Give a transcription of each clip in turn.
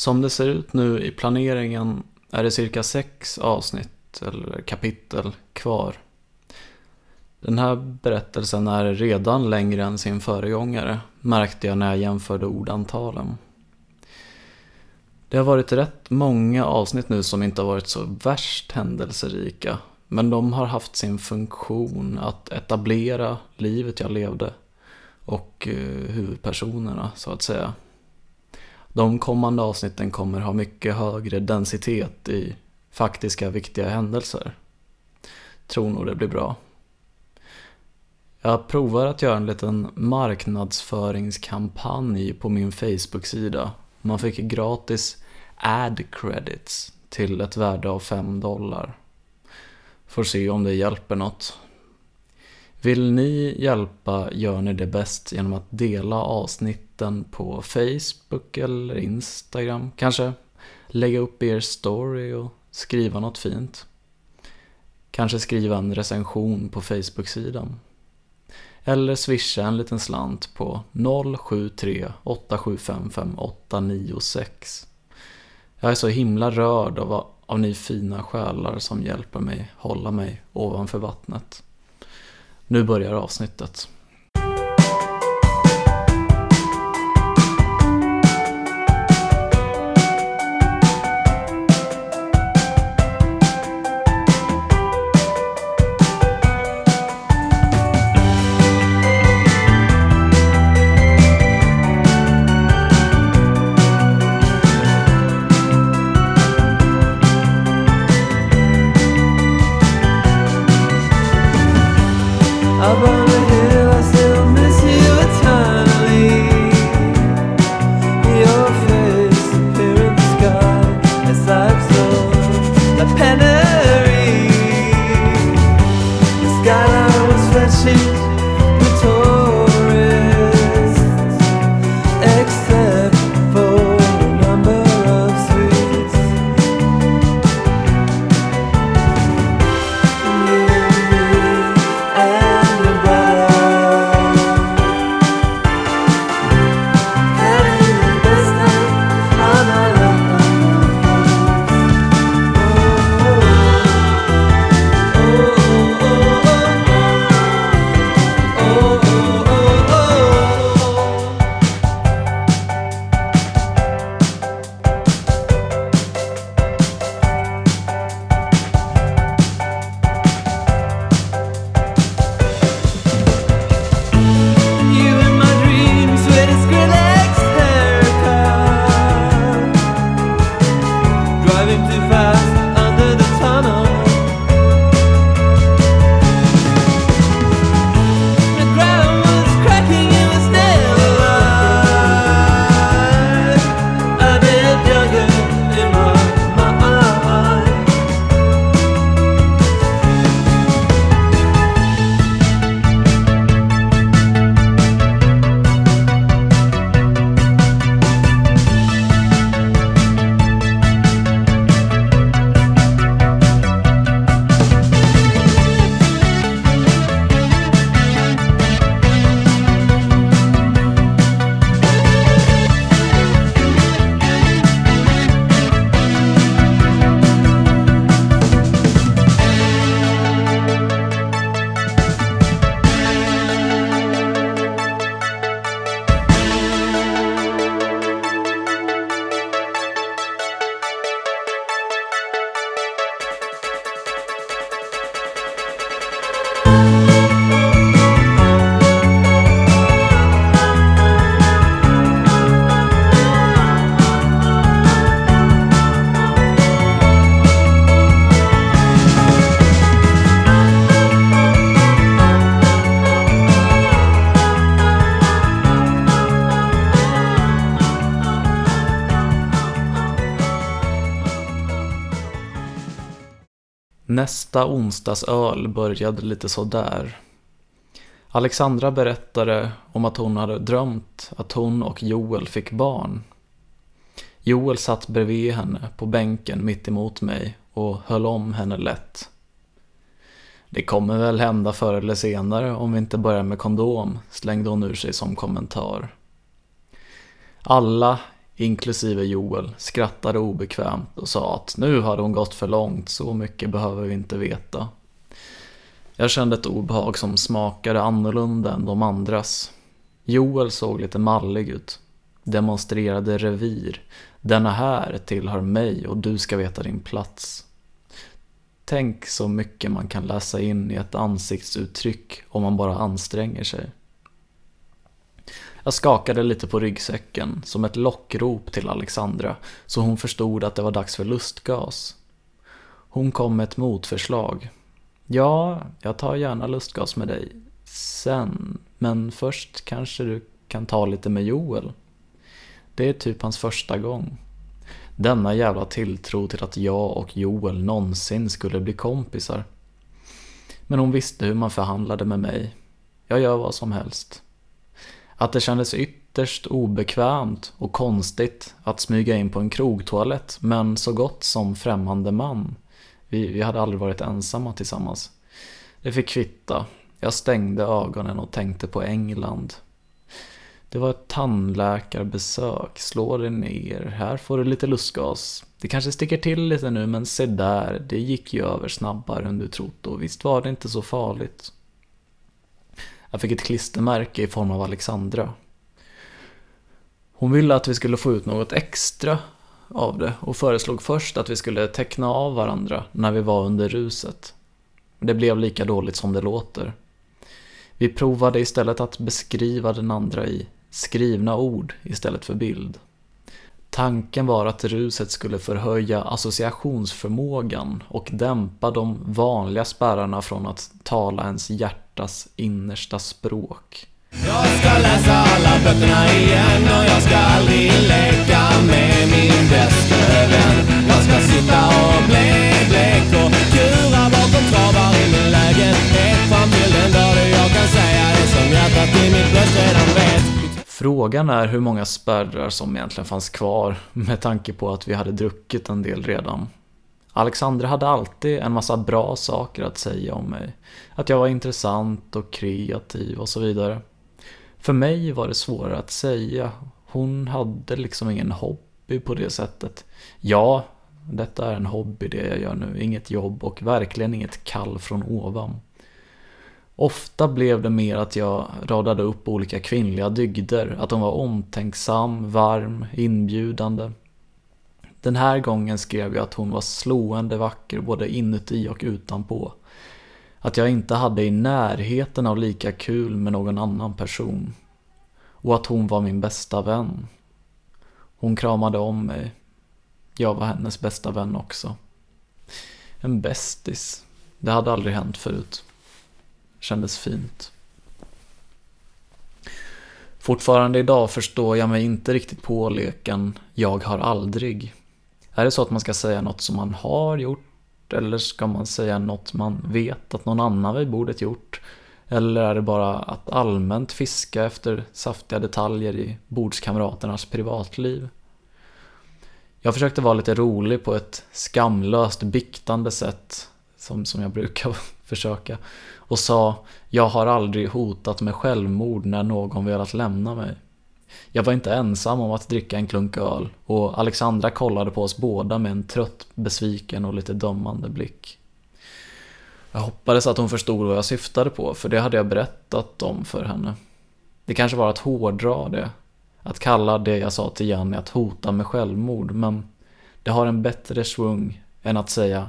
Som det ser ut nu i planeringen är det cirka sex avsnitt eller kapitel kvar. Den här berättelsen är redan längre än sin föregångare, märkte jag när jag jämförde ordantalen. Det har varit rätt många avsnitt nu som inte har varit så värst händelserika, men de har haft sin funktion att etablera livet jag levde och eh, huvudpersonerna, så att säga. De kommande avsnitten kommer ha mycket högre densitet i faktiska viktiga händelser. Tror nog det blir bra. Jag provar att göra en liten marknadsföringskampanj på min Facebook-sida. Man fick gratis ad credits till ett värde av 5 dollar. Får se om det hjälper något. Vill ni hjälpa gör ni det bäst genom att dela avsnitten på Facebook eller Instagram kanske. Lägga upp er story och skriva något fint. Kanske skriva en recension på Facebook-sidan. Eller swisha en liten slant på 073-8755896. Jag är så himla rörd av, av ni fina själar som hjälper mig hålla mig ovanför vattnet. Nu börjar avsnittet. Nästa onsdags öl började lite sådär. Alexandra berättade om att hon hade drömt att hon och Joel fick barn. Joel satt bredvid henne på bänken mitt emot mig och höll om henne lätt. Det kommer väl hända förr eller senare om vi inte börjar med kondom, slängde hon ur sig som kommentar. Alla inklusive Joel, skrattade obekvämt och sa att nu hade hon gått för långt, så mycket behöver vi inte veta. Jag kände ett obehag som smakade annorlunda än de andras. Joel såg lite mallig ut, demonstrerade revir. Denna här tillhör mig och du ska veta din plats. Tänk så mycket man kan läsa in i ett ansiktsuttryck om man bara anstränger sig. Jag skakade lite på ryggsäcken som ett lockrop till Alexandra så hon förstod att det var dags för lustgas. Hon kom med ett motförslag. Ja, jag tar gärna lustgas med dig. Sen, men först kanske du kan ta lite med Joel. Det är typ hans första gång. Denna jävla tilltro till att jag och Joel någonsin skulle bli kompisar. Men hon visste hur man förhandlade med mig. Jag gör vad som helst. Att det kändes ytterst obekvämt och konstigt att smyga in på en krogtoalett men så gott som främmande man. Vi, vi hade aldrig varit ensamma tillsammans. Det fick kvitta. Jag stängde ögonen och tänkte på England. Det var ett tandläkarbesök, slå dig ner, här får du lite lustgas. Det kanske sticker till lite nu men se där, det gick ju över snabbare än du trott och visst var det inte så farligt. Jag fick ett klistermärke i form av Alexandra. Hon ville att vi skulle få ut något extra av det och föreslog först att vi skulle teckna av varandra när vi var under ruset. Det blev lika dåligt som det låter. Vi provade istället att beskriva den andra i skrivna ord istället för bild. Tanken var att ruset skulle förhöja associationsförmågan och dämpa de vanliga spärrarna från att tala ens hjärta hjärtas innersta språk. Jag ska läsa alla böckerna igen och jag ska aldrig leka med min bäste vän. Jag ska sitta och bli blek och kura bakom travar i min lägenhet fram till den dag då jag kan säga det som hjärtat i mitt bröst redan vet. Frågan är hur många spärrar som egentligen fanns kvar med tanke på att vi hade druckit en del redan. Alexandra hade alltid en massa bra saker att säga om mig. Att jag var intressant och kreativ och så vidare. För mig var det svårare att säga. Hon hade liksom ingen hobby på det sättet. Ja, detta är en hobby det jag gör nu. Inget jobb och verkligen inget kall från ovan. Ofta blev det mer att jag radade upp olika kvinnliga dygder. Att hon var omtänksam, varm, inbjudande. Den här gången skrev jag att hon var slående vacker både inuti och utanpå. Att jag inte hade i närheten av lika kul med någon annan person. Och att hon var min bästa vän. Hon kramade om mig. Jag var hennes bästa vän också. En bästis. Det hade aldrig hänt förut. Kändes fint. Fortfarande idag förstår jag mig inte riktigt på leken Jag har aldrig. Är det så att man ska säga något som man har gjort eller ska man säga något man vet att någon annan vid bordet gjort? Eller är det bara att allmänt fiska efter saftiga detaljer i bordskamraternas privatliv? Jag försökte vara lite rolig på ett skamlöst biktande sätt som, som jag brukar försöka och sa Jag har aldrig hotat med självmord när någon velat lämna mig. Jag var inte ensam om att dricka en klunk öl och Alexandra kollade på oss båda med en trött, besviken och lite dömande blick. Jag hoppades att hon förstod vad jag syftade på, för det hade jag berättat om för henne. Det kanske var att hårdra det, att kalla det jag sa till Jenny att hota med självmord, men det har en bättre svung än att säga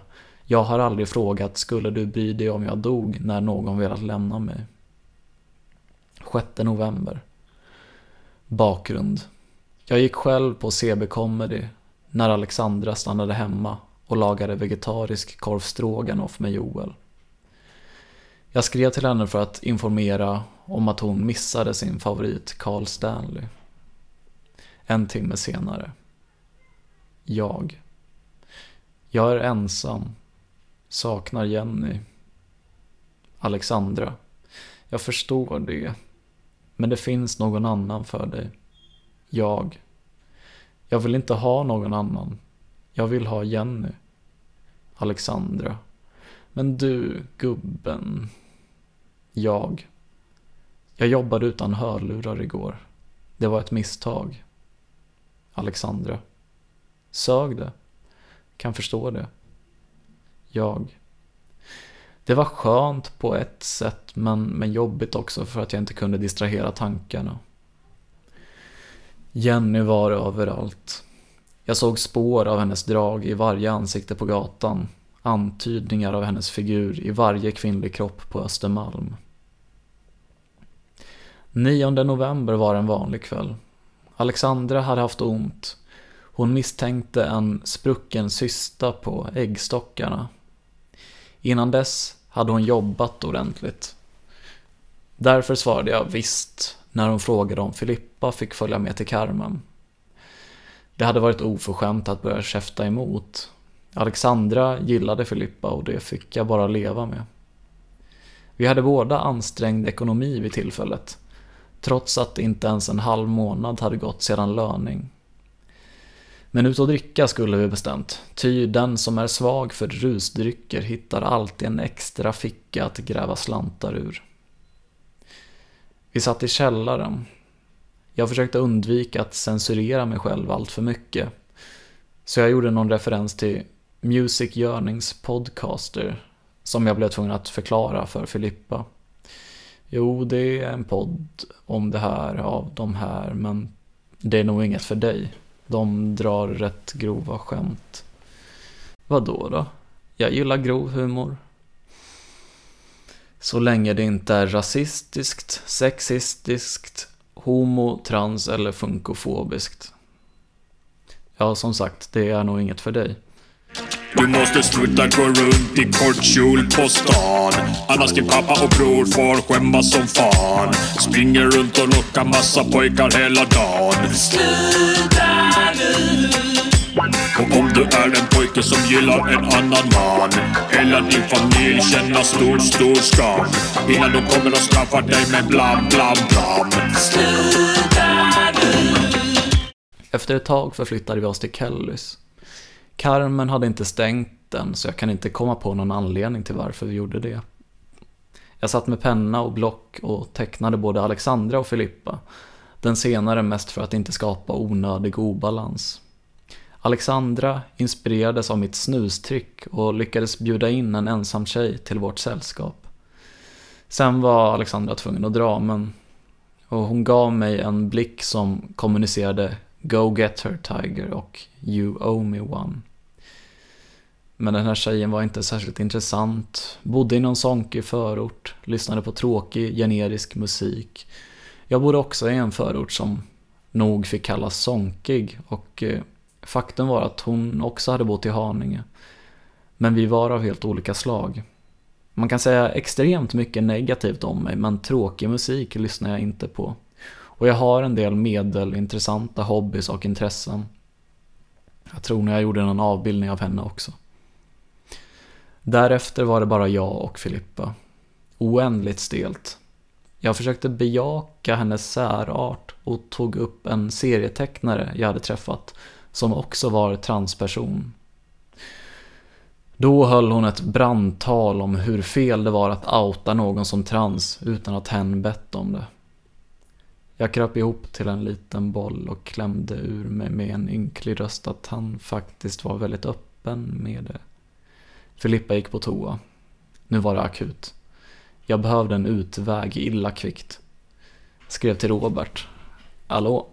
jag har aldrig frågat skulle du bry dig om jag dog när någon velat lämna mig. 6 november. Bakgrund. Jag gick själv på CB Comedy när Alexandra stannade hemma och lagade vegetarisk korv med Joel. Jag skrev till henne för att informera om att hon missade sin favorit Carl Stanley. En timme senare. Jag. Jag är ensam Saknar Jenny. Alexandra. Jag förstår det. Men det finns någon annan för dig. Jag. Jag vill inte ha någon annan. Jag vill ha Jenny. Alexandra. Men du, gubben. Jag. Jag jobbade utan hörlurar igår. Det var ett misstag. Alexandra. Sög det. Kan förstå det. Jag. Det var skönt på ett sätt men, men jobbigt också för att jag inte kunde distrahera tankarna. Jenny var överallt. Jag såg spår av hennes drag i varje ansikte på gatan. Antydningar av hennes figur i varje kvinnlig kropp på Östermalm. 9 november var en vanlig kväll. Alexandra hade haft ont. Hon misstänkte en sprucken cysta på äggstockarna. Innan dess hade hon jobbat ordentligt. Därför svarade jag visst när hon frågade om Filippa fick följa med till Carmen. Det hade varit oförskämt att börja käfta emot. Alexandra gillade Filippa och det fick jag bara leva med. Vi hade båda ansträngd ekonomi vid tillfället, trots att inte ens en halv månad hade gått sedan löning. Men ut och dricka skulle vi bestämt, ty den som är svag för rusdrycker hittar alltid en extra ficka att gräva slantar ur. Vi satt i källaren. Jag försökte undvika att censurera mig själv allt för mycket. Så jag gjorde någon referens till Music Yearnings podcaster som jag blev tvungen att förklara för Filippa. Jo, det är en podd om det här av de här, men det är nog inget för dig. De drar rätt grova skämt. Vad då då? Jag gillar grov humor. Så länge det inte är rasistiskt, sexistiskt, homo, trans eller funkofobiskt. Ja, som sagt, det är nog inget för dig. Du måste sluta gå runt i kort kjol på stan. Annars din pappa och bror får skämmas som fan. Springer runt och lockar massa pojkar hela dagen. Sluta nu. Och om du är en pojke som gillar en annan man Eller din familj känner stor, stor skam. Innan de kommer och straffar dig med blam, blam, blam. Sluta nu. Efter ett tag förflyttade vi oss till Kellys. Carmen hade inte stängt den, så jag kan inte komma på någon anledning till varför vi gjorde det. Jag satt med penna och block och tecknade både Alexandra och Filippa. Den senare mest för att inte skapa onödig obalans. Alexandra inspirerades av mitt snustrick och lyckades bjuda in en ensam tjej till vårt sällskap. Sen var Alexandra tvungen att dra, men och hon gav mig en blick som kommunicerade Go get her Tiger och You owe me one. Men den här tjejen var inte särskilt intressant, bodde i någon sonkig förort, lyssnade på tråkig generisk musik. Jag bodde också i en förort som nog fick kallas sonkig och eh, faktum var att hon också hade bott i Haninge. Men vi var av helt olika slag. Man kan säga extremt mycket negativt om mig men tråkig musik lyssnar jag inte på. Och jag har en del medelintressanta hobbys och intressen. Jag tror när jag gjorde någon avbildning av henne också. Därefter var det bara jag och Filippa. Oändligt stelt. Jag försökte bejaka hennes särart och tog upp en serietecknare jag hade träffat som också var transperson. Då höll hon ett brandtal om hur fel det var att outa någon som trans utan att hen bett om det. Jag kröp ihop till en liten boll och klämde ur mig med en ynklig röst att han faktiskt var väldigt öppen med det. Filippa gick på toa. Nu var det akut. Jag behövde en utväg illa kvickt. Skrev till Robert. Hallå?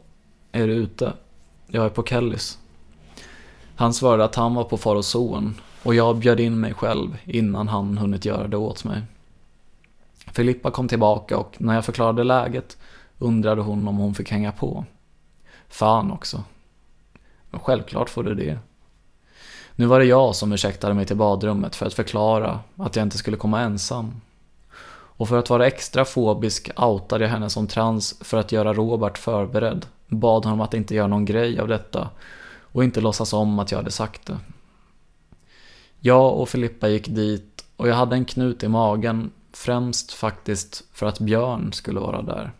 Är du ute? Jag är på Kellys. Han svarade att han var på far och son och jag bjöd in mig själv innan han hunnit göra det åt mig. Filippa kom tillbaka och när jag förklarade läget undrade hon om hon fick hänga på. Fan också. Men självklart får du det. Nu var det jag som ursäktade mig till badrummet för att förklara att jag inte skulle komma ensam. Och för att vara extra fobisk outade jag henne som trans för att göra Robert förberedd. Bad honom att inte göra någon grej av detta och inte låtsas om att jag hade sagt det. Jag och Filippa gick dit och jag hade en knut i magen, främst faktiskt för att Björn skulle vara där.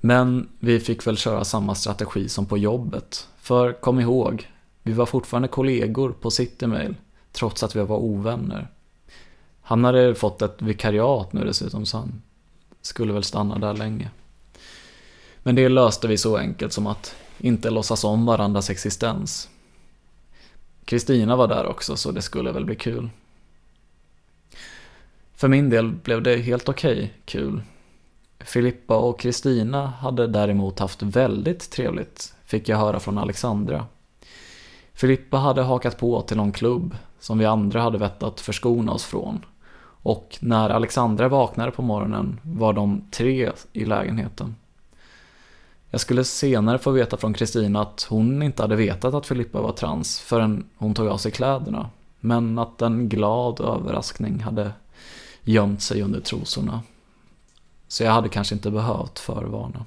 Men vi fick väl köra samma strategi som på jobbet. För kom ihåg, vi var fortfarande kollegor på Citymail, trots att vi var ovänner. Han hade fått ett vikariat nu dessutom, så han skulle väl stanna där länge. Men det löste vi så enkelt som att inte låtsas om varandras existens. Kristina var där också så det skulle väl bli kul. För min del blev det helt okej okay, kul. Filippa och Kristina hade däremot haft väldigt trevligt, fick jag höra från Alexandra. Filippa hade hakat på till någon klubb som vi andra hade vett att förskona oss från. Och när Alexandra vaknade på morgonen var de tre i lägenheten. Jag skulle senare få veta från Kristina att hon inte hade vetat att Filippa var trans förrän hon tog av sig kläderna. Men att en glad överraskning hade gömt sig under trosorna. Så jag hade kanske inte behövt förvarna.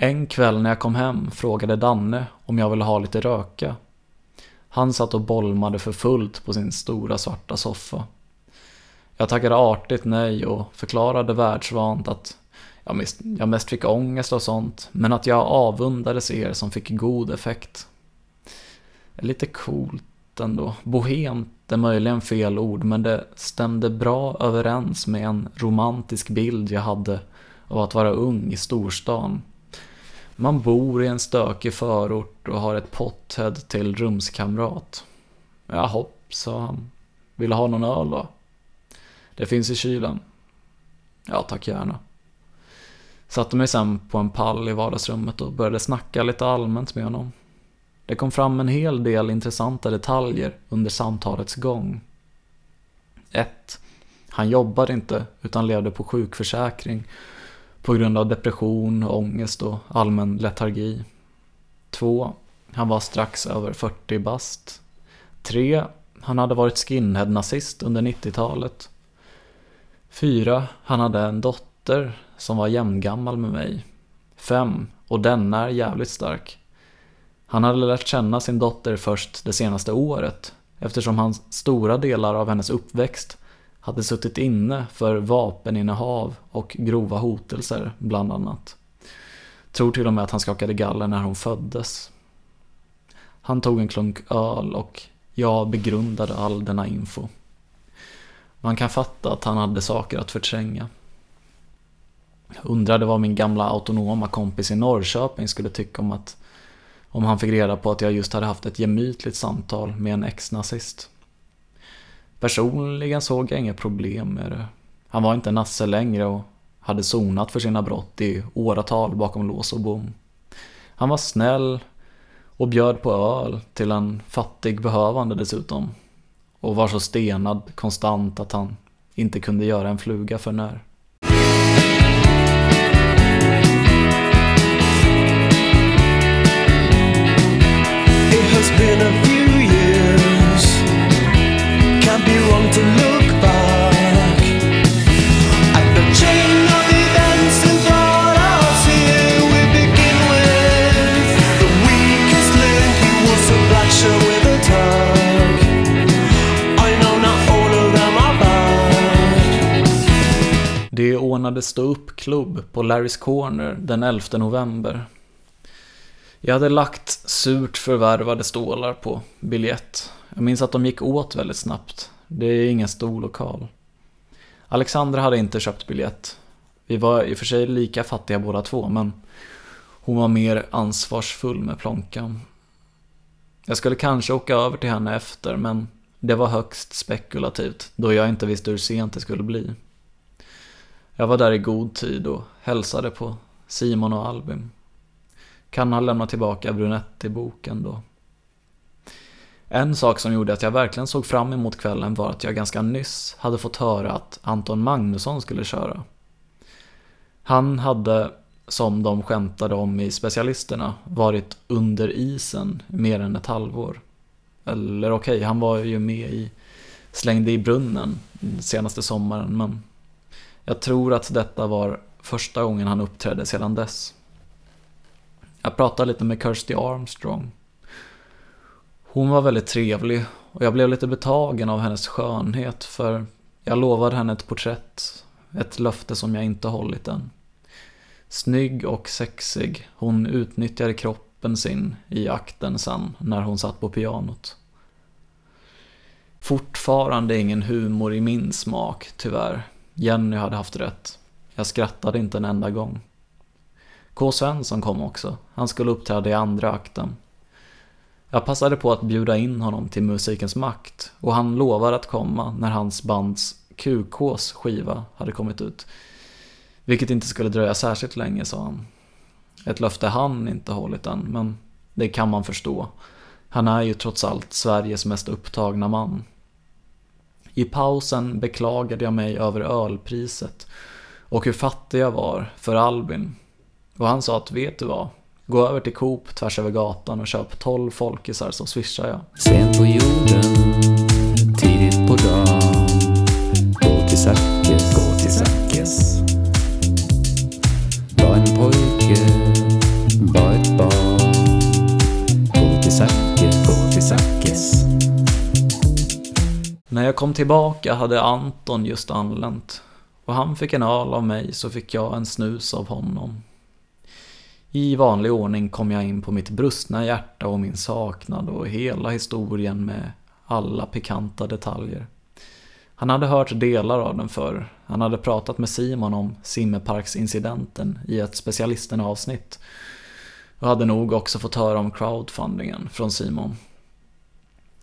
En kväll när jag kom hem frågade Danne om jag ville ha lite röka. Han satt och bolmade för fullt på sin stora svarta soffa. Jag tackade artigt nej och förklarade världsvant att jag mest, jag mest fick ångest och sånt, men att jag avundades er som fick god effekt. Lite coolt ändå. Bohemt är möjligen fel ord, men det stämde bra överens med en romantisk bild jag hade av att vara ung i storstan. Man bor i en stökig förort och har ett pothead till rumskamrat. Jaha, sa han. Vill du ha någon öl då? Det finns i kylen. Ja, tack gärna. Satte mig sen på en pall i vardagsrummet och började snacka lite allmänt med honom. Det kom fram en hel del intressanta detaljer under samtalets gång. 1. Han jobbade inte utan levde på sjukförsäkring på grund av depression, ångest och allmän letargi. 2. Han var strax över 40 bast. 3. Han hade varit skinhead-nazist under 90-talet. 4. Han hade en dotter som var jämngammal med mig. 5. Och denna är jävligt stark. Han hade lärt känna sin dotter först det senaste året eftersom han stora delar av hennes uppväxt hade suttit inne för vapeninnehav och grova hotelser bland annat. Tror till och med att han skakade galler när hon föddes. Han tog en klunk öl och jag begrundade all denna info. Man kan fatta att han hade saker att förtränga. Undrade vad min gamla autonoma kompis i Norrköping skulle tycka om att om han fick reda på att jag just hade haft ett gemytligt samtal med en ex-nazist. Personligen såg jag inga problem med det. Han var inte nasse längre och hade sonat för sina brott i åratal bakom lås och bom. Han var snäll och bjöd på öl till en fattig behövande dessutom. Och var så stenad konstant att han inte kunde göra en fluga för när. has been a Det ordnades stå upp klubb på Larrys Corner den 11 november. Jag hade lagt surt förvärvade stålar på biljett. Jag minns att de gick åt väldigt snabbt. Det är ingen stor lokal. Alexandra hade inte köpt biljett. Vi var i och för sig lika fattiga båda två, men hon var mer ansvarsfull med plånkan. Jag skulle kanske åka över till henne efter, men det var högst spekulativt, då jag inte visste hur sent det skulle bli. Jag var där i god tid och hälsade på Simon och Albin. Kan ha lämnat tillbaka Brunetti-boken då. En sak som gjorde att jag verkligen såg fram emot kvällen var att jag ganska nyss hade fått höra att Anton Magnusson skulle köra. Han hade, som de skämtade om i specialisterna, varit under isen mer än ett halvår. Eller okej, okay, han var ju med i Slängde i brunnen senaste sommaren, men jag tror att detta var första gången han uppträdde sedan dess. Jag pratade lite med Kirsty Armstrong. Hon var väldigt trevlig och jag blev lite betagen av hennes skönhet för jag lovade henne ett porträtt. Ett löfte som jag inte hållit än. Snygg och sexig, hon utnyttjade kroppen sin i akten sen när hon satt på pianot. Fortfarande ingen humor i min smak, tyvärr. Jenny hade haft rätt. Jag skrattade inte en enda gång. K. Svensson kom också. Han skulle uppträda i andra akten. Jag passade på att bjuda in honom till Musikens Makt och han lovade att komma när hans bands QKs skiva hade kommit ut. Vilket inte skulle dröja särskilt länge, sa han. Ett löfte han inte hållit än, men det kan man förstå. Han är ju trots allt Sveriges mest upptagna man. I pausen beklagade jag mig över ölpriset och hur fattig jag var för Albin. Och han sa att, vet du vad? Gå över till Coop tvärs över gatan och köp 12 folkisar så swishar jag. Sent på jorden, tidigt på dagen. Gå till Zackes, gå till Zackes. När jag kom tillbaka hade Anton just anlänt. Och han fick en öl av mig så fick jag en snus av honom. I vanlig ordning kom jag in på mitt brustna hjärta och min saknad och hela historien med alla pikanta detaljer. Han hade hört delar av den förr. Han hade pratat med Simon om Simmerparksincidenten i ett specialisten-avsnitt. Och hade nog också fått höra om crowdfundingen från Simon.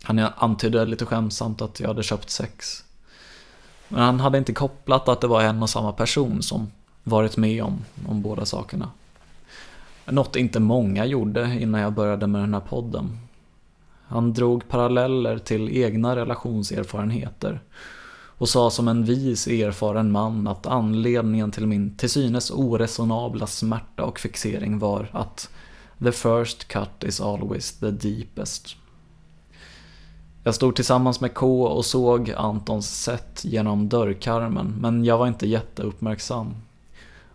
Han antydde lite skämtsamt att jag hade köpt sex. Men han hade inte kopplat att det var en och samma person som varit med om om båda sakerna. Något inte många gjorde innan jag började med den här podden. Han drog paralleller till egna relationserfarenheter och sa som en vis erfaren man att anledningen till min till synes oresonabla smärta och fixering var att the first cut is always the deepest. Jag stod tillsammans med K och såg Antons sätt genom dörrkarmen men jag var inte jätteuppmärksam.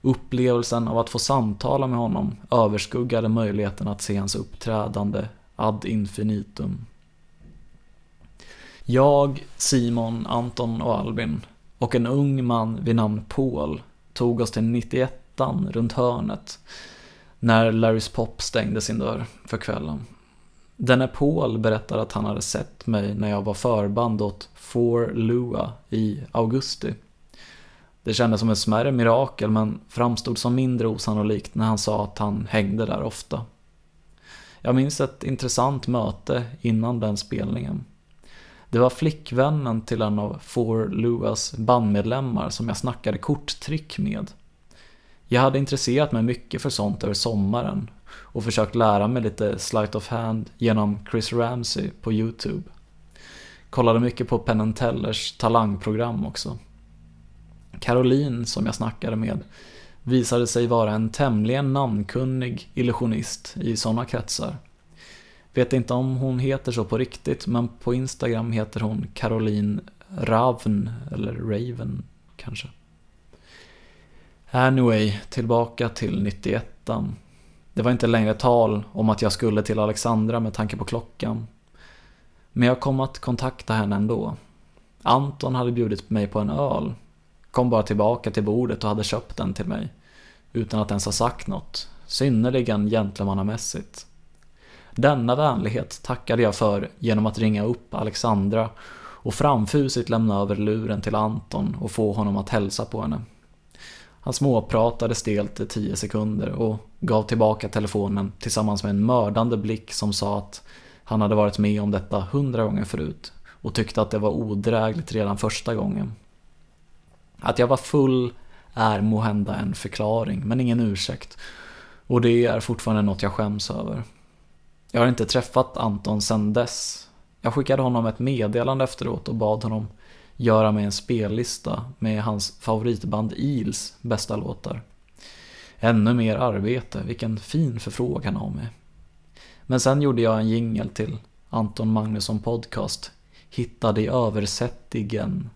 Upplevelsen av att få samtala med honom överskuggade möjligheten att se hans uppträdande ad infinitum. Jag, Simon, Anton och Albin och en ung man vid namn Paul tog oss till 91 runt hörnet när Larrys Pop stängde sin dörr för kvällen. Denne Paul berättar att han hade sett mig när jag var förband åt Four Lua i augusti. Det kändes som ett smärre mirakel men framstod som mindre osannolikt när han sa att han hängde där ofta. Jag minns ett intressant möte innan den spelningen. Det var flickvännen till en av Four Luas bandmedlemmar som jag snackade korttrick med. Jag hade intresserat mig mycket för sånt över sommaren och försökt lära mig lite sleight of hand genom Chris Ramsey på YouTube. Kollade mycket på Penn Tellers talangprogram också. Caroline, som jag snackade med, visade sig vara en tämligen namnkunnig illusionist i sådana kretsar. Vet inte om hon heter så på riktigt, men på Instagram heter hon Caroline Ravn, eller Raven kanske. Anyway, tillbaka till 91 det var inte längre tal om att jag skulle till Alexandra med tanke på klockan. Men jag kom att kontakta henne ändå. Anton hade bjudit mig på en öl. Kom bara tillbaka till bordet och hade köpt den till mig. Utan att ens ha sagt något. Synnerligen gentlemannamässigt. Denna vänlighet tackade jag för genom att ringa upp Alexandra och framfusigt lämna över luren till Anton och få honom att hälsa på henne. Han småpratade stelt i tio sekunder och gav tillbaka telefonen tillsammans med en mördande blick som sa att han hade varit med om detta hundra gånger förut och tyckte att det var odrägligt redan första gången. Att jag var full är måhända en förklaring, men ingen ursäkt. Och det är fortfarande något jag skäms över. Jag har inte träffat Anton sedan dess. Jag skickade honom ett meddelande efteråt och bad honom göra mig en spellista med hans favoritband Eels bästa låtar. Ännu mer arbete, vilken fin förfrågan av mig. Men sen gjorde jag en jingel till Anton Magnusson Podcast, Hittade i översättningen.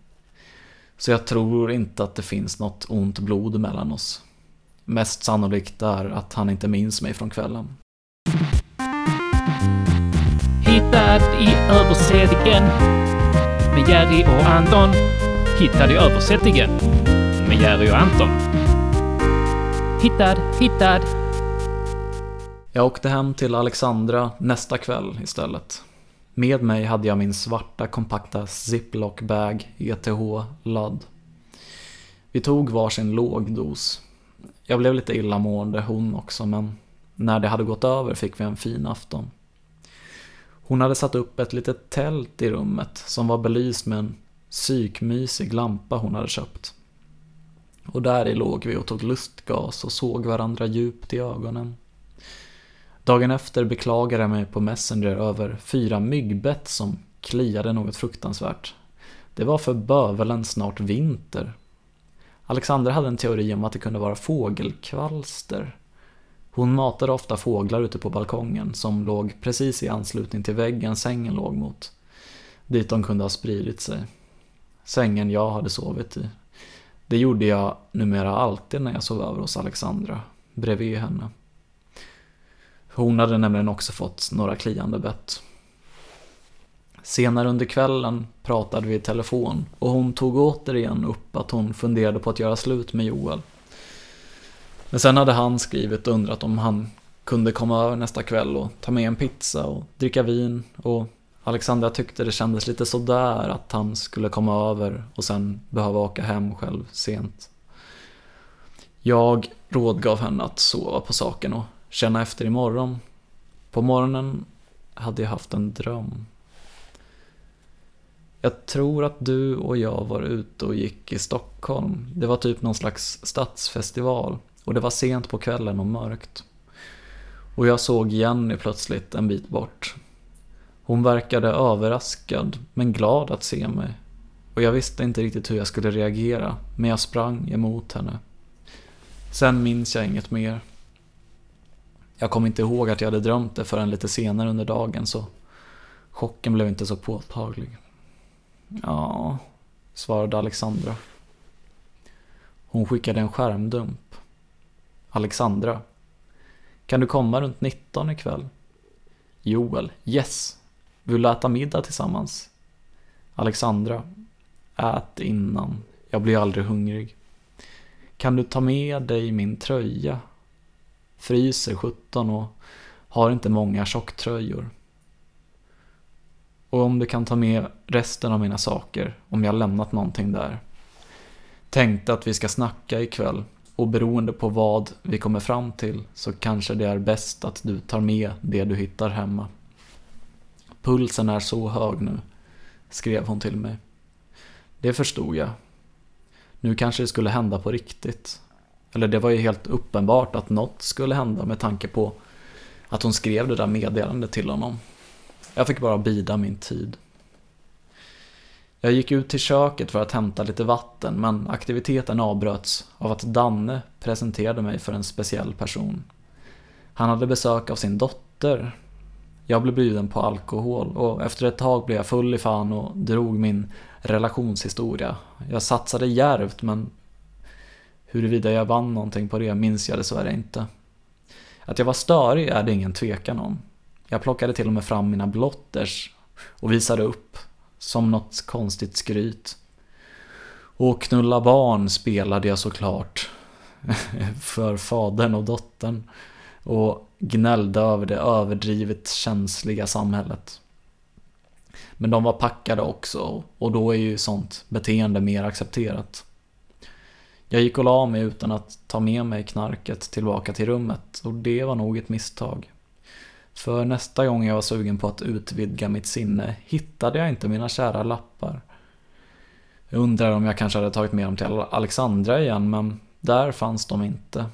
Så jag tror inte att det finns något ont blod mellan oss. Mest sannolikt är att han inte minns mig från kvällen. Hittad i översättningen med Jerry och Anton. Hittad i översättningen med Jerry och Anton. Hittad, hittad. Jag åkte hem till Alexandra nästa kväll istället. Med mig hade jag min svarta kompakta ziplock-bag ETH-ladd. Vi tog varsin låg dos. Jag blev lite illamående hon också men när det hade gått över fick vi en fin afton. Hon hade satt upp ett litet tält i rummet som var belyst med en psykmysig lampa hon hade köpt. Och där i låg vi och tog lustgas och såg varandra djupt i ögonen. Dagen efter beklagade jag mig på Messenger över fyra myggbett som kliade något fruktansvärt. Det var för bövelen snart vinter. Alexandra hade en teori om att det kunde vara fågelkvalster. Hon matade ofta fåglar ute på balkongen som låg precis i anslutning till väggen sängen låg mot. Dit de kunde ha spridit sig. Sängen jag hade sovit i. Det gjorde jag numera alltid när jag sov över hos Alexandra, bredvid henne. Hon hade nämligen också fått några kliande bett. Senare under kvällen pratade vi i telefon och hon tog återigen upp att hon funderade på att göra slut med Joel. Men sen hade han skrivit och undrat om han kunde komma över nästa kväll och ta med en pizza och dricka vin och Alexandra tyckte det kändes lite sådär att han skulle komma över och sen behöva åka hem själv sent. Jag rådgav henne att sova på saken och känna efter imorgon. På morgonen hade jag haft en dröm. Jag tror att du och jag var ute och gick i Stockholm. Det var typ någon slags stadsfestival och det var sent på kvällen och mörkt. Och jag såg Jenny plötsligt en bit bort. Hon verkade överraskad men glad att se mig. Och jag visste inte riktigt hur jag skulle reagera, men jag sprang emot henne. Sen minns jag inget mer. Jag kom inte ihåg att jag hade drömt det förrän lite senare under dagen så chocken blev inte så påtaglig. Ja, svarade Alexandra. Hon skickade en skärmdump. Alexandra. Kan du komma runt 19 ikväll? Joel. Yes. Vill du äta middag tillsammans? Alexandra. Ät innan. Jag blir aldrig hungrig. Kan du ta med dig min tröja? Fryser 17 och har inte många tjocktröjor. Och om du kan ta med resten av mina saker, om jag lämnat någonting där. Tänkte att vi ska snacka ikväll och beroende på vad vi kommer fram till så kanske det är bäst att du tar med det du hittar hemma. Pulsen är så hög nu, skrev hon till mig. Det förstod jag. Nu kanske det skulle hända på riktigt. Eller det var ju helt uppenbart att något skulle hända med tanke på att hon skrev det där meddelandet till honom. Jag fick bara bida min tid. Jag gick ut till köket för att hämta lite vatten men aktiviteten avbröts av att Danne presenterade mig för en speciell person. Han hade besök av sin dotter. Jag blev bjuden på alkohol och efter ett tag blev jag full i fan och drog min relationshistoria. Jag satsade järvt men huruvida jag vann någonting på det minns jag dessvärre inte. Att jag var störig är det ingen tvekan om. Jag plockade till och med fram mina blotters och visade upp som något konstigt skryt. Och knulla barn spelade jag såklart för fadern och dottern och gnällde över det överdrivet känsliga samhället. Men de var packade också och då är ju sånt beteende mer accepterat. Jag gick och la mig utan att ta med mig knarket tillbaka till rummet och det var nog ett misstag. För nästa gång jag var sugen på att utvidga mitt sinne hittade jag inte mina kära lappar. Jag undrar om jag kanske hade tagit med dem till Alexandra igen, men där fanns de inte.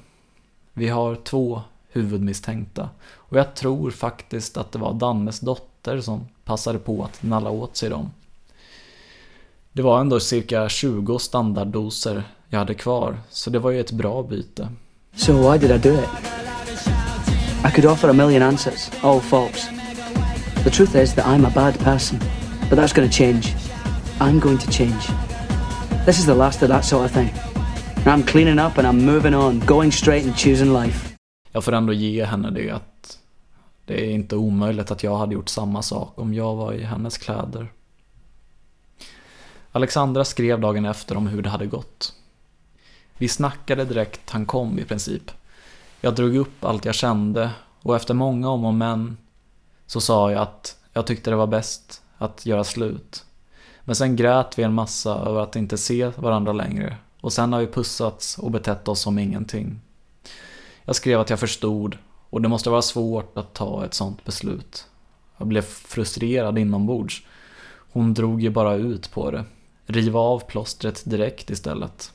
Vi har två huvudmisstänkta och jag tror faktiskt att det var Dannes dotter som passade på att nalla åt sig dem. Det var ändå cirka 20 standarddoser jag hade kvar, så det var ju ett bra byte. So why did I do it? I could offer a million answers, all false. The truth is that I'm a bad person, but that's going to change. I'm going to change. This is the last of that sort of thing. I'm cleaning up and I'm moving on, going straight and choosing life. Jag får ändå ge henne det att det är inte omöjligt att jag hade gjort samma sak om jag var i hennes kläder. Alexandra skrev dagen efter om hur det hade gått. Vi snackade direkt han kom i princip. Jag drog upp allt jag kände och efter många om och men så sa jag att jag tyckte det var bäst att göra slut. Men sen grät vi en massa över att inte se varandra längre och sen har vi pussats och betett oss som ingenting. Jag skrev att jag förstod och det måste vara svårt att ta ett sånt beslut. Jag blev frustrerad inombords. Hon drog ju bara ut på det. Riva av plåstret direkt istället.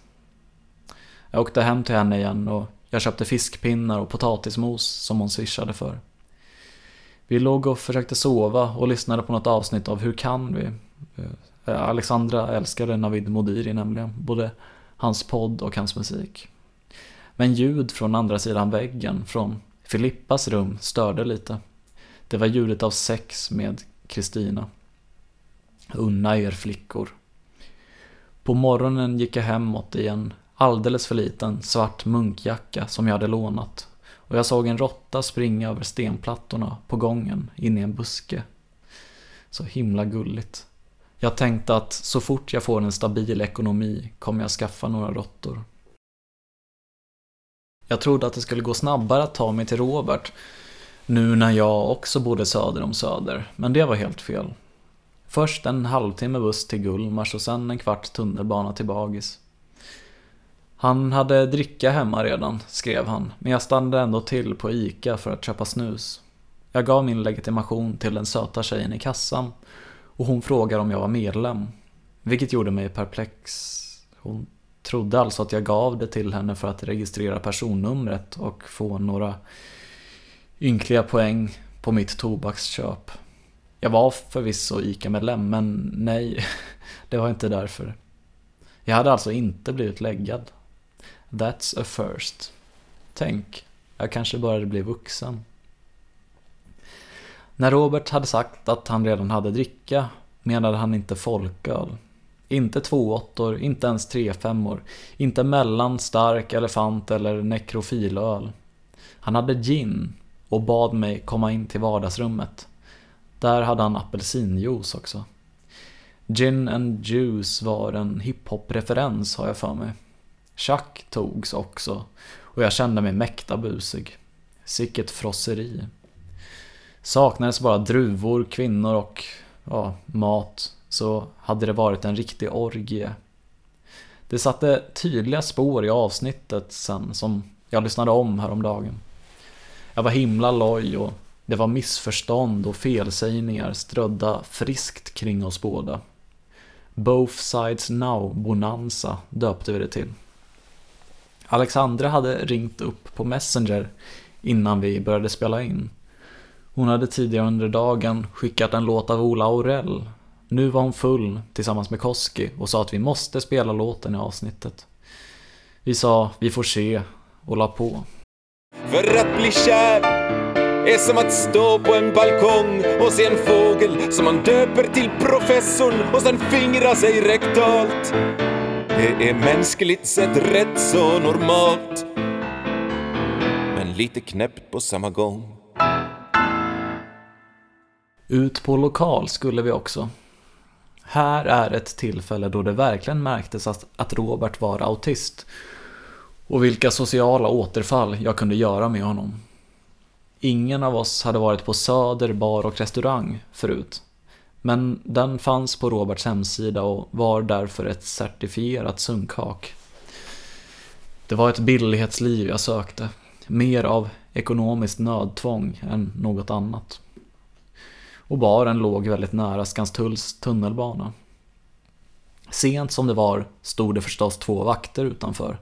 Jag åkte hem till henne igen och jag köpte fiskpinnar och potatismos som hon swishade för. Vi låg och försökte sova och lyssnade på något avsnitt av Hur kan vi? Eh, Alexandra älskade Navid Modiri nämligen, både hans podd och hans musik. Men ljud från andra sidan väggen, från Filippas rum, störde lite. Det var ljudet av sex med Kristina. Unna er flickor. På morgonen gick jag hemåt i en alldeles för liten svart munkjacka som jag hade lånat och jag såg en råtta springa över stenplattorna på gången in i en buske. Så himla gulligt. Jag tänkte att så fort jag får en stabil ekonomi kommer jag skaffa några råttor. Jag trodde att det skulle gå snabbare att ta mig till Robert nu när jag också bodde söder om Söder, men det var helt fel. Först en halvtimme buss till Gullmars och sen en kvart tunnelbana till Bagis. Han hade dricka hemma redan, skrev han, men jag stannade ändå till på ICA för att köpa snus. Jag gav min legitimation till den söta tjejen i kassan och hon frågade om jag var medlem. Vilket gjorde mig perplex. Hon trodde alltså att jag gav det till henne för att registrera personnumret och få några ynkliga poäng på mitt tobaksköp. Jag var förvisso ICA-medlem, men nej, det var inte därför. Jag hade alltså inte blivit läggad. That's a first. Tänk, jag kanske började bli vuxen. När Robert hade sagt att han redan hade dricka menade han inte folköl. Inte tvååttor, inte ens trefemmor, inte mellan stark elefant eller nekrofilöl. Han hade gin och bad mig komma in till vardagsrummet. Där hade han apelsinjuice också. Gin and Juice var en hiphop-referens har jag för mig. Chuck togs också och jag kände mig mäkta busig. Sicket frosseri. Saknades bara druvor, kvinnor och ja, mat så hade det varit en riktig orgie. Det satte tydliga spår i avsnittet sen som jag lyssnade om häromdagen. Jag var himla loj och det var missförstånd och felsägningar strödda friskt kring oss båda. Both sides now bonanza döpte vi det till. Alexandra hade ringt upp på Messenger innan vi började spela in. Hon hade tidigare under dagen skickat en låt av Ola Aurell. Nu var hon full tillsammans med Koski och sa att vi måste spela låten i avsnittet. Vi sa vi får se och la på. För att bli kär är som att stå på en balkong och se en fågel som man döper till professorn och sen fingra sig rektalt. Det är mänskligt sett rätt så normalt. Men lite knäppt på samma gång. Ut på lokal skulle vi också. Här är ett tillfälle då det verkligen märktes att, att Robert var autist. Och vilka sociala återfall jag kunde göra med honom. Ingen av oss hade varit på Söder bar och restaurang förut. Men den fanns på Roberts hemsida och var därför ett certifierat sunkhak. Det var ett billighetsliv jag sökte. Mer av ekonomiskt nödtvång än något annat. Och baren låg väldigt nära Skanstulls tunnelbana. Sent som det var stod det förstås två vakter utanför.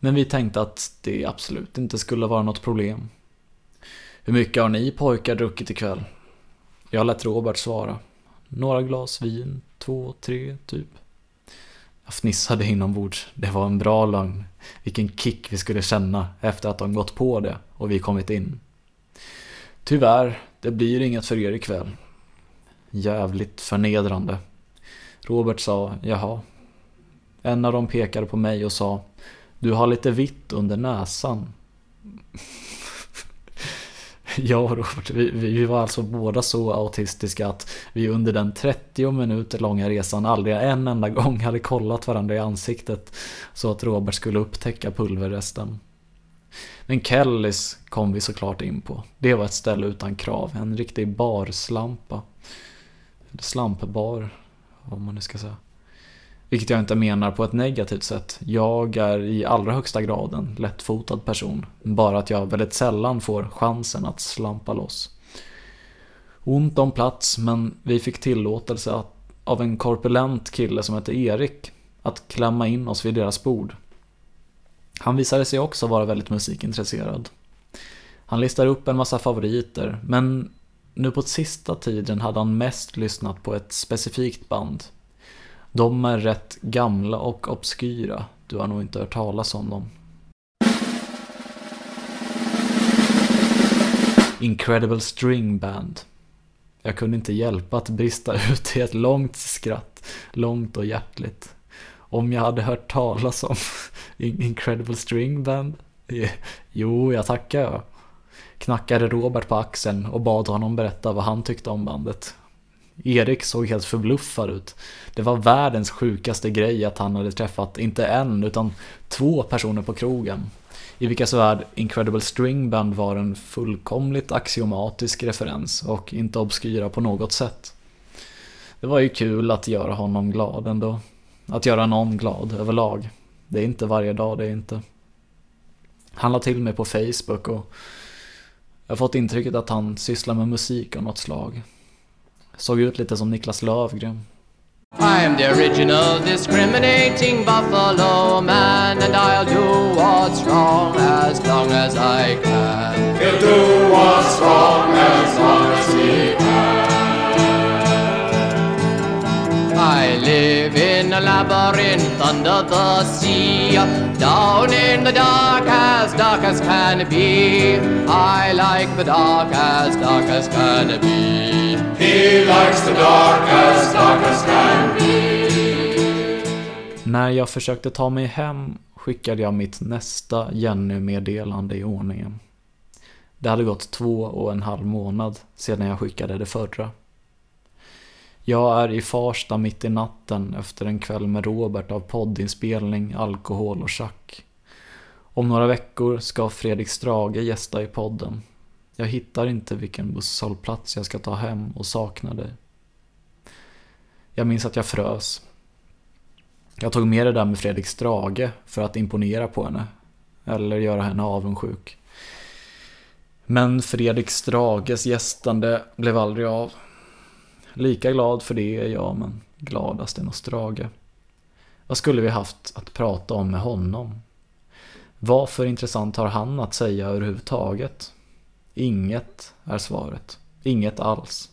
Men vi tänkte att det absolut inte skulle vara något problem. Hur mycket har ni pojkar druckit ikväll? Jag lät Robert svara. Några glas vin, två, tre, typ. Jag fnissade inombords. Det var en bra lögn. Vilken kick vi skulle känna efter att de gått på det och vi kommit in. Tyvärr, det blir inget för er ikväll. Jävligt förnedrande. Robert sa, jaha. En av dem pekade på mig och sa, du har lite vitt under näsan. Jag och Robert, vi, vi var alltså båda så autistiska att vi under den 30 minuter långa resan aldrig en enda gång hade kollat varandra i ansiktet så att Robert skulle upptäcka pulverresten. Men Kellys kom vi såklart in på. Det var ett ställe utan krav, en riktig barslampa. Slampbar, om man nu ska säga. Vilket jag inte menar på ett negativt sätt. Jag är i allra högsta grad en lättfotad person. Bara att jag väldigt sällan får chansen att slampa loss. Ont om plats, men vi fick tillåtelse att, av en korpulent kille som hette Erik att klämma in oss vid deras bord. Han visade sig också vara väldigt musikintresserad. Han listade upp en massa favoriter, men nu på sista tiden hade han mest lyssnat på ett specifikt band. De är rätt gamla och obskyra, du har nog inte hört talas om dem. Incredible String Band. Jag kunde inte hjälpa att brista ut i ett långt skratt, långt och hjärtligt. Om jag hade hört talas om Incredible String Band? Jo, jag tackar jag. Knackade Robert på axeln och bad honom berätta vad han tyckte om bandet. Erik såg helt förbluffad ut. Det var världens sjukaste grej att han hade träffat inte en utan två personer på krogen. I vilkas värld Incredible String Band var en fullkomligt axiomatisk referens och inte obskyra på något sätt. Det var ju kul att göra honom glad ändå. Att göra någon glad överlag. Det är inte varje dag, det är inte. Han la till mig på Facebook och jag har fått intrycket att han sysslar med musik av något slag. Såg ut lite som Niklas Lövgren. I am the original discriminating buffalo man and I'll do what's wrong as long as I can. He'll do what's wrong as long as he I live in a labyrinth under the sea, down in the dark as dark as can be. I like the dark as dark as can be. He likes the dark as dark as can be. När jag försökte ta mig hem skickade jag mitt nästa Jenny-meddelande i ordningen. Det hade gått två och en halv månad sedan jag skickade det förra. Jag är i Farsta mitt i natten efter en kväll med Robert av poddinspelning, alkohol och schack. Om några veckor ska Fredrik Strage gästa i podden. Jag hittar inte vilken busshållplats jag ska ta hem och saknar dig. Jag minns att jag frös. Jag tog med det där med Fredrik Strage för att imponera på henne. Eller göra henne avundsjuk. Men Fredrik Strages gästande blev aldrig av. Lika glad för det är jag, men gladast är nog Strage. Vad skulle vi haft att prata om med honom? Vad för intressant har han att säga överhuvudtaget? Inget är svaret. Inget alls.